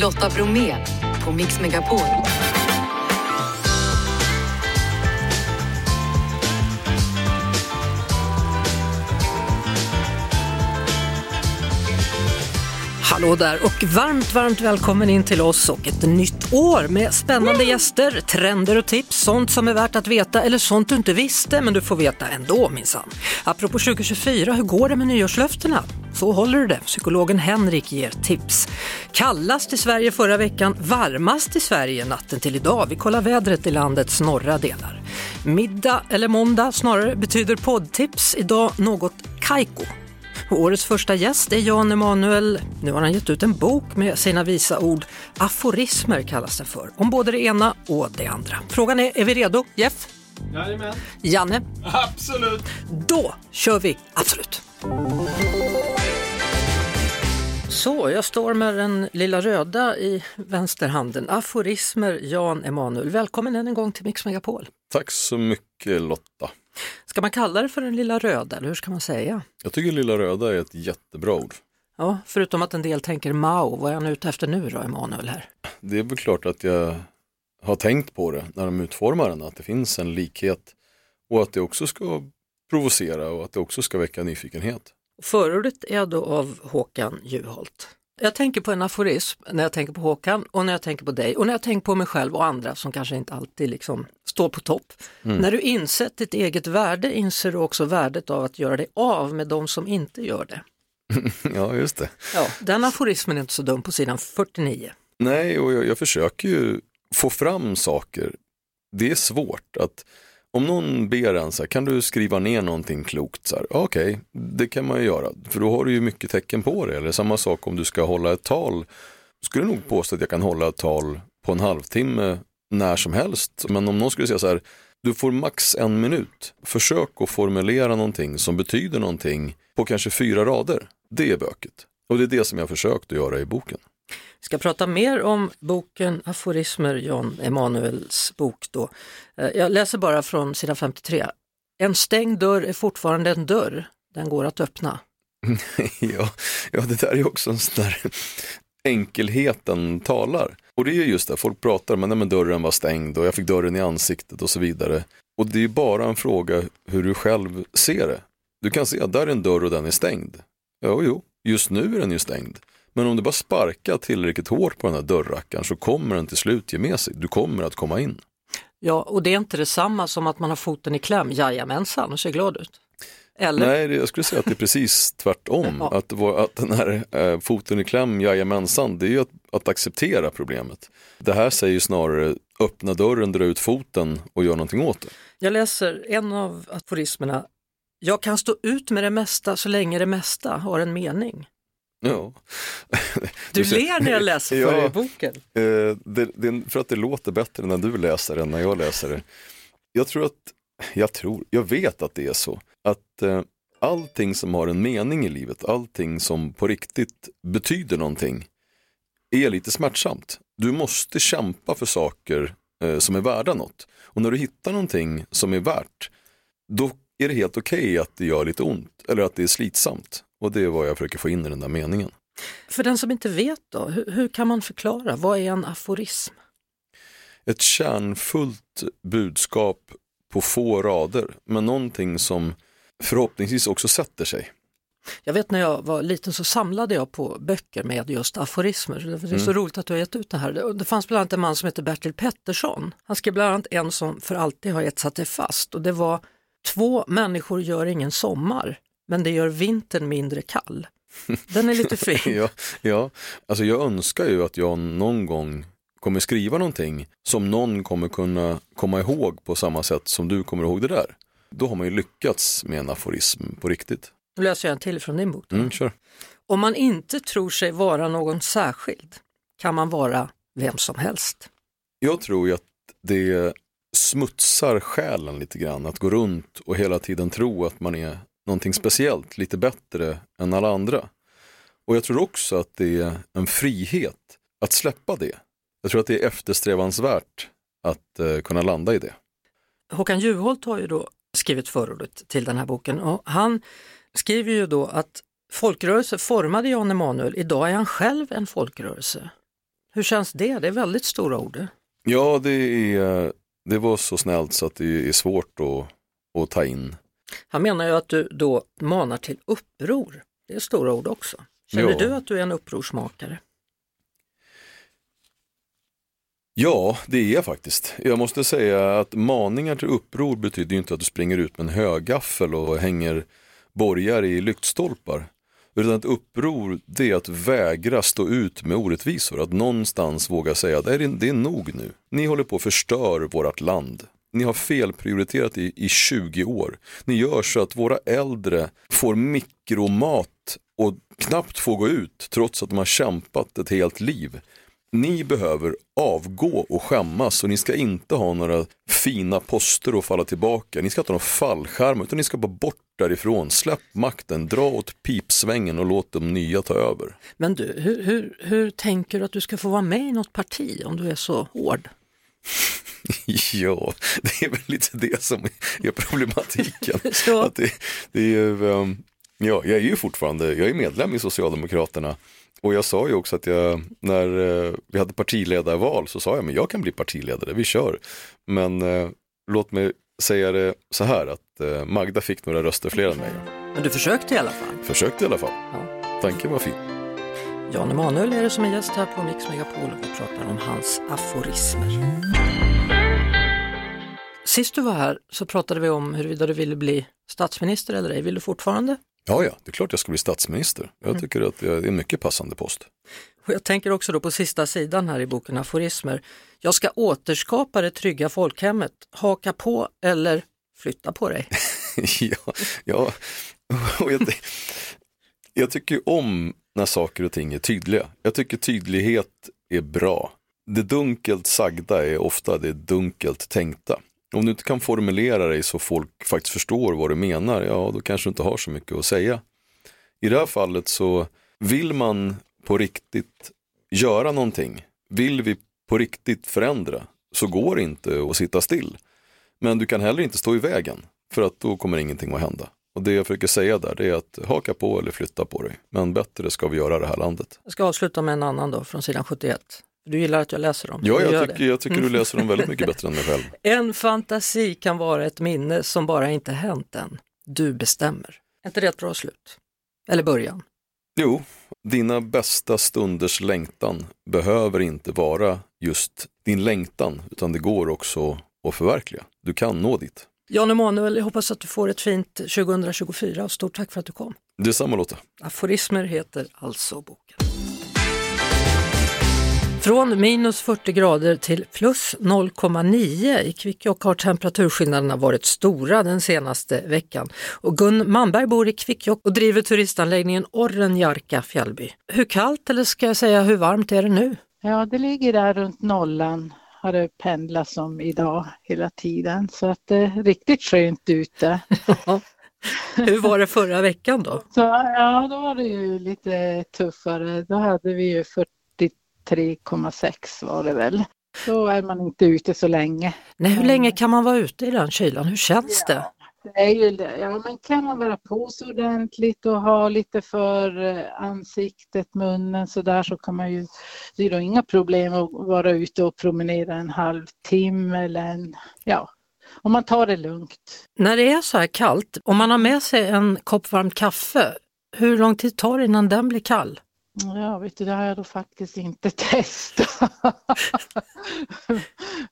Lotta Bromé på Mix Megapol. Hallå där och varmt, varmt välkommen in till oss och ett nytt år med spännande gäster, trender och tips, sånt som är värt att veta eller sånt du inte visste men du får veta ändå minsann. Apropå 2024, hur går det med nyårslöftena? Så håller du det. Psykologen Henrik ger tips. Kallast i Sverige förra veckan, varmast i Sverige natten till idag. Vi kollar vädret i landets norra delar. Middag, eller måndag snarare, betyder poddtips. Idag något kajko. Årets första gäst är Jan Emanuel. Nu har han gett ut en bok med sina visa ord. Aforismer kallas den för, om både det ena och det andra. Frågan är, är vi redo? Jeff? Jajamän. Janne? Absolut. Då kör vi! Absolut! Så, jag står med den lilla röda i vänsterhanden. Aforismer Jan Emanuel. Välkommen än en gång till Mix Megapol. Tack så mycket Lotta. Ska man kalla det för den lilla röda eller hur ska man säga? Jag tycker Lilla Röda är ett jättebra ord. Ja, förutom att en del tänker Mao, vad är han ute efter nu då, Emanuel här? Det är väl klart att jag har tänkt på det när de utformar den, att det finns en likhet och att det också ska provocera och att det också ska väcka nyfikenhet. Förordet är då av Håkan Juholt. Jag tänker på en aforism när jag tänker på Håkan och när jag tänker på dig och när jag tänker på mig själv och andra som kanske inte alltid liksom står på topp. När du insett ditt eget värde inser du också värdet av att göra dig av med de som inte gör det. ja, just det. Ja, den aforismen är inte så dum på sidan 49. Nej, och jag, jag försöker ju få fram saker. Det är svårt att om någon ber en så här, kan du skriva ner någonting klokt? Så här, Okej, det kan man ju göra, för då har du ju mycket tecken på det. Eller samma sak om du ska hålla ett tal. Skulle nog påstå att jag kan hålla ett tal på en halvtimme när som helst. Men om någon skulle säga så här, du får max en minut. Försök att formulera någonting som betyder någonting på kanske fyra rader. Det är böket. Och det är det som jag har försökt att göra i boken. Vi ska prata mer om boken Aforismer, Jan Emanuels bok. Då. Eh, jag läser bara från sidan 53. En stängd dörr är fortfarande en dörr, den går att öppna. ja, ja, det där är också en sån där enkelheten talar. Och det är ju just det, folk pratar men, nej, men dörren var stängd och jag fick dörren i ansiktet och så vidare. Och det är ju bara en fråga hur du själv ser det. Du kan se att där är en dörr och den är stängd. Ja, jo, just nu är den ju stängd. Men om du bara sparkar tillräckligt hårt på den här dörrrackaren så kommer den till slut ge med sig. Du kommer att komma in. Ja, och det är inte detsamma som att man har foten i kläm, jajamensan, och ser glad ut. Eller? Nej, jag skulle säga att det är precis tvärtom. Ja. Att, att den här eh, foten i kläm, jajamensan, det är ju att, att acceptera problemet. Det här säger ju snarare öppna dörren, dra ut foten och gör någonting åt det. Jag läser en av aforismerna. Jag kan stå ut med det mesta så länge det mesta har en mening. Ja. Du ler när jag läser för Ja. dig i boken. Eh, det, det, för att det låter bättre när du läser än när jag läser det. Jag tror att, jag tror, jag vet att det är så. Att eh, allting som har en mening i livet, allting som på riktigt betyder någonting, är lite smärtsamt. Du måste kämpa för saker eh, som är värda något. Och när du hittar någonting som är värt, då är det helt okej att det gör lite ont, eller att det är slitsamt. Och det är vad jag försöker få in i den där meningen. För den som inte vet då, hur, hur kan man förklara, vad är en aforism? ett kärnfullt budskap på få rader, men någonting som förhoppningsvis också sätter sig. Jag vet när jag var liten så samlade jag på böcker med just aforismer. Det är Mm. så roligt att du har gett ut det här. Det- fanns bland annat en man som heter Bertil Pettersson. Han skrev bland annat en som för alltid har etsat sig fast och det var Två människor gör ingen sommar, men det gör vintern mindre kall. Den är lite fin. ja, ja, alltså jag önskar ju att jag någon gång kommer skriva någonting som någon kommer kunna komma ihåg på samma sätt som du kommer ihåg det där. Då har man ju lyckats med en aforism på riktigt. Nu läser jag en till från din bok. Mm, kör. Om man inte tror sig vara någon särskild kan man vara vem som helst. Jag tror ju att det smutsar själen lite grann att gå runt och hela tiden tro att man är någonting speciellt, lite bättre än alla andra. Och jag tror också att det är en frihet att släppa det. Jag tror att det är eftersträvansvärt att eh, kunna landa i det. Håkan Juholt har ju då skrivit förordet till den här boken och han skriver ju då att folkrörelse formade Jan Emanuel, idag är han själv en folkrörelse. Hur känns det? Det är väldigt stora ord. Ja, det, är, det var så snällt så att det är svårt att, att ta in. Han menar ju att du då manar till uppror. Det är stora ord också. Känner Ja. du att du är en upprorsmakare? Ja, det är jag faktiskt. Jag måste säga att maningar till uppror betyder inte att du springer ut med en högaffel och hänger borgar i lyktstolpar. Utan ett uppror, det är att vägra stå ut med orättvisor. Att någonstans våga säga att "Nej, det är, det är nog nu. Ni håller på att förstör vårt land. Ni har felprioriterat i, i 20 år. Ni gör så att våra äldre får mikromat och knappt får gå ut trots att de har kämpat ett helt liv. Ni behöver avgå och skämmas och ni ska inte ha några fina poster att falla tillbaka. Ni ska inte ha någon fallskärm, utan ni ska bara bort därifrån. Släpp makten, dra åt pipsvängen och låt de nya ta över. Men du, hur, hur, hur tänker du att du ska få vara med i något parti om du är så hård? Ja, det är väl lite det som är problematiken. Att det, det är, um, ja, jag är ju fortfarande, jag är medlem i Socialdemokraterna och jag sa ju också att jag, när eh, vi hade partiledarval så sa jag, men jag kan bli partiledare, vi kör. Men eh, låt mig säga det så här att eh, Magda fick några röster fler än mig. Men du försökte i alla fall. Försökte i alla fall. Ja. Tanken var fin. Jan Emanuel är det som är gäst här på Mix Megapol och vi pratar om hans aforismer. Sist du var här så pratade vi om huruvida du ville bli statsminister eller ej. Vill du fortfarande? Ja, ja, det är klart jag ska bli statsminister. Jag tycker att det är en mycket passande post. Och jag tänker också då på sista sidan här i boken Aforismer. Jag ska återskapa det trygga folkhemmet. Haka på eller flytta på dig. ja, ja. Och jag, jag tycker om när saker och ting är tydliga. Jag tycker tydlighet är bra. Det dunkelt sagda är ofta det dunkelt tänkta. Om du inte kan formulera dig så folk faktiskt förstår vad du menar, ja då kanske du inte har så mycket att säga. I det här fallet så vill man på riktigt göra någonting, vill vi på riktigt förändra, så går det inte att sitta still. Men du kan heller inte stå i vägen, för att då kommer ingenting att hända. Och det jag försöker säga där, det är att haka på eller flytta på dig. Men bättre ska vi göra det här landet. Jag ska avsluta med en annan då från sidan 71. Du gillar att jag läser dem? Ja, jag tycker, jag tycker du läser dem väldigt mycket bättre än mig själv. En fantasi kan vara ett minne som bara inte hänt än. Du bestämmer. Är inte det ett bra slut? Eller början? Jo, dina bästa stunders längtan behöver inte vara just din längtan, utan det går också att förverkliga. Du kan nå dit. Jan Emanuel, jag hoppas att du får ett fint 2024 och stort tack för att du kom. Detsamma Lotta. Aforismer heter alltså boken. Från minus 40 grader till plus 0,9 i Kvikkjokk har temperaturskillnaderna varit stora den senaste veckan. Och Gun Manberg bor i Kvikkjokk och driver turistanläggningen Orrenjarka fjällby. Hur kallt, eller ska jag säga hur varmt är det nu? Ja, det ligger där runt nollan har det pendlat som idag hela tiden så att det är riktigt skönt ute. Hur var det förra veckan då? Så ja, då var det ju lite tuffare. Då hade vi ju 43,6 var det väl. Då är man inte ute så länge. Nej, hur länge kan man vara ute i den kylan? Hur känns det? Det är ju, det. ja, men kan man vara på sig ordentligt och ha lite för eh, ansiktet, munnen så där så kan man ju, det är då inga problem att vara ute och promenera en halvtimme eller en, ja, om man tar det lugnt. När det är så här kallt, om man har med sig en kopp varmt kaffe, hur lång tid tar det innan den blir kall? Ja, vet du, det har jag då faktiskt inte testat.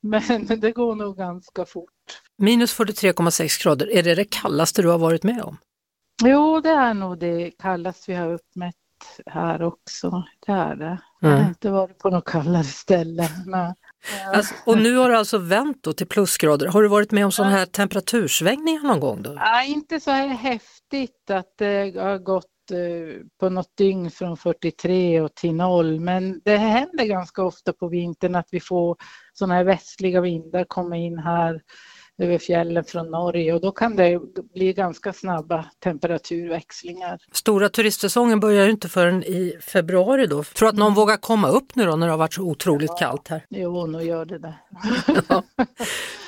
Men det går nog ganska fort. Minus 43,6 grader, är det det kallaste du har varit med om? Jo, det är nog det kallaste vi har uppmätt här också. Det är det. Jag Mm. har inte varit på något kallare ställe. Nej. Alltså, och nu har det alltså vänt då till plusgrader. Har du varit med om sådana här temperatursvängningar någon gång då? Nej, inte så här häftigt att det har gått eh, på något dygn från 43 och till noll. Men det händer ganska ofta på vintern att vi får sådana här västliga vindar komma in här över fjällen från Norge och då kan det bli ganska snabba temperaturväxlingar. Stora turistsäsongen börjar ju inte förrän i februari då. Tror du att någon vågar komma upp nu då när det har varit så otroligt kallt här? Jo, nu gör det det.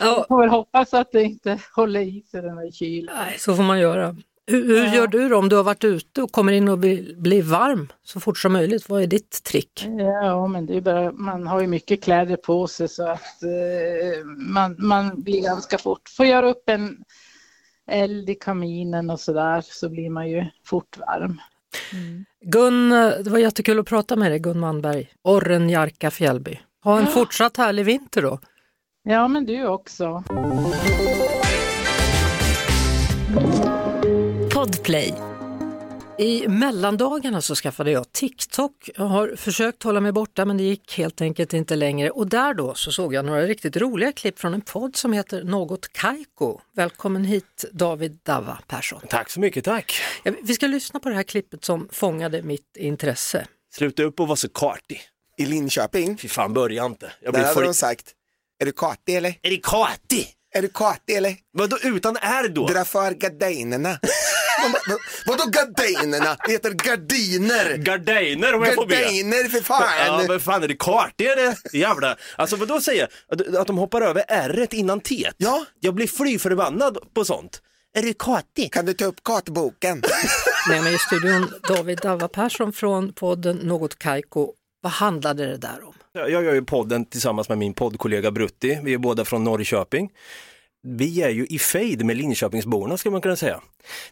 Ja, Får väl hoppas att det inte håller i sig den här kylan. nej, så får man göra. Hur, hur Ja. gör du då om du har varit ute och kommer in och blir, blir varm så fort som möjligt? Vad är ditt trick? Ja, men det är bara, man har ju mycket kläder på sig så att eh, man, man blir ganska fort, får göra upp en eld i kaminen och sådär så blir man ju fort varm. Gun, eh, det var jättekul att prata med dig Gun Manberg, Orren Jarka Fjällby. Ha en fortsatt härlig vinter då. Ja, men du också. Podplay. I mellandagarna så skaffade jag TikTok. Jag har försökt hålla mig borta men det gick helt enkelt inte längre. Och där då så såg jag några riktigt roliga klipp från en podd som heter Något Kaiko. Välkommen hit David Dava Persson. Tack så mycket, tack. Ja, Vi ska lyssna på det här klippet som fångade mitt intresse. Sluta upp och vara så kartig. I Linköping, Fy fan, börja inte. Jag där blir hade för... de sagt, är du kartig eller? Är det kartig? Är du kartig eller? Vadå utan är då? Dra för gardinerna. Vad- Vadå gardinerna? Det heter gardiner. Gardiner om jag får be. Gardiner för Ja, fan. men fan är det kartig eller? Jävla. Alltså vadå säger jag? Att, att de hoppar över r innan t Ja. Jag blir fly förbannad på sånt. Är du kartig? Kan du ta upp kartboken? Med mig i studion David Dava Persson från podden Något Kaiko. Vad handlade det där om? Jag gör ju podden tillsammans med min poddkollega Brutti. Vi är båda från Norrköping. Vi är ju i fejd med Linköpingsborna skulle man kunna säga.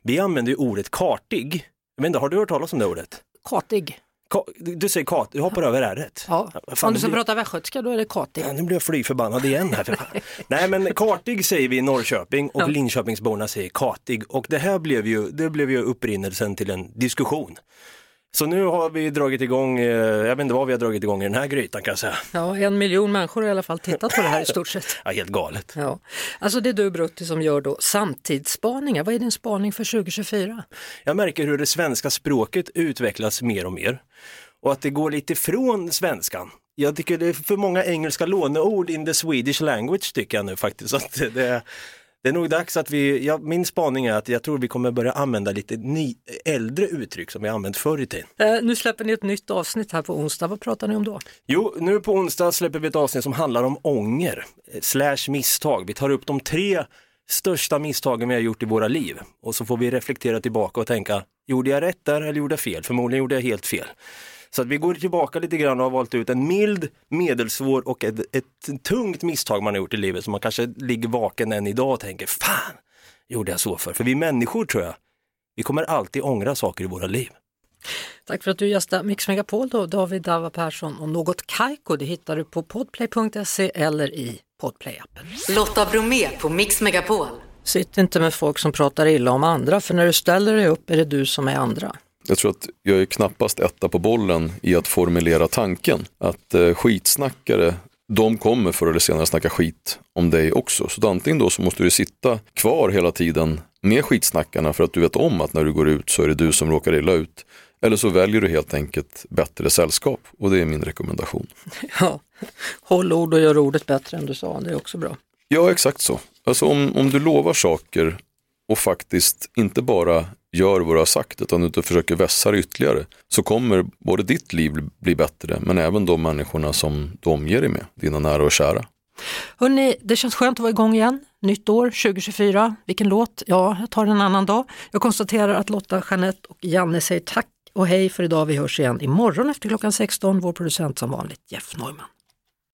Vi använder ju ordet kartig. Jag vet inte, har du hört talas om det ordet? Katig. Ka- du säger kat, du hoppar över r Ja. Fan, om du ska blir- prata västgötska då är det katig. Ja, nu blir jag fly förbannad igen här. Nej men kartig säger vi i Norrköping och Ja. Linköpingsborna säger katig och det här blev ju, det blev ju upprinnelsen till en diskussion. Så nu har vi dragit igång, eh, jag vet inte vad vi har dragit igång i den här grytan kan jag säga. Ja, en miljon människor har i alla fall tittat på det här i stort sett. Ja, helt galet. Ja. Alltså det är du Brutti som gör då samtidsspaningar. Vad är din spaning för 2024? Jag märker hur det svenska språket utvecklas mer och mer och att det går lite ifrån svenskan. Jag tycker det är för många engelska låneord in the Swedish language tycker jag nu faktiskt. Att det, det, är nog dags att vi, ja, min spaning är att jag tror vi kommer börja använda lite ny, äldre uttryck som vi använt förr i tiden. Eh, nu släpper ni ett nytt avsnitt här på onsdag. Vad pratar ni om då? Jo, nu på onsdag släpper vi ett avsnitt som handlar om ånger, eh, slash misstag. Vi tar upp de tre största misstagen vi har gjort i våra liv och så får vi reflektera tillbaka och tänka, gjorde jag rätt där eller gjorde jag fel? Förmodligen gjorde jag helt fel. Så att vi går tillbaka lite grann och har valt ut en mild, medelsvår och ett, ett tungt misstag man har gjort i livet som man kanske ligger vaken än idag och tänker, fan, gjorde jag så för? För vi människor tror jag, vi kommer alltid ångra saker i våra liv. Tack för att du gästade Mix Megapol då, David Dava Persson och något Kaiko. Det hittar du på podplay.se eller i Podplay-appen. Lotta Bromé på Mix Megapol. Sitt inte med folk som pratar illa om andra, för när du ställer dig upp är det du som är andra. Jag tror att jag är knappast etta på bollen i att formulera tanken. Att eh, skitsnackare, de kommer förr eller senare snacka skit om dig också. Så antingen då så måste du sitta kvar hela tiden med skitsnackarna för att du vet om att när du går ut så är det du som råkar illa ut. Eller så väljer du helt enkelt bättre sällskap och det är min rekommendation. Ja, håll ord och gör ordet bättre än du sa, det är också bra. Ja, exakt så. Alltså om, om du lovar saker och faktiskt inte bara gör vad du har sagt utan du försöker vässa det ytterligare så kommer både ditt liv bli bättre men även de människorna som du omger dig med, dina nära och kära. Hörrni, det känns skönt att vara igång igen. Nytt år 2024. Vilken låt? Ja, jag tar en annan dag. Jag konstaterar att Lotta, Jeanette och Janne säger tack och hej för idag. Vi hörs igen imorgon efter klockan 16. Vår producent som vanligt, Jeff Neumann.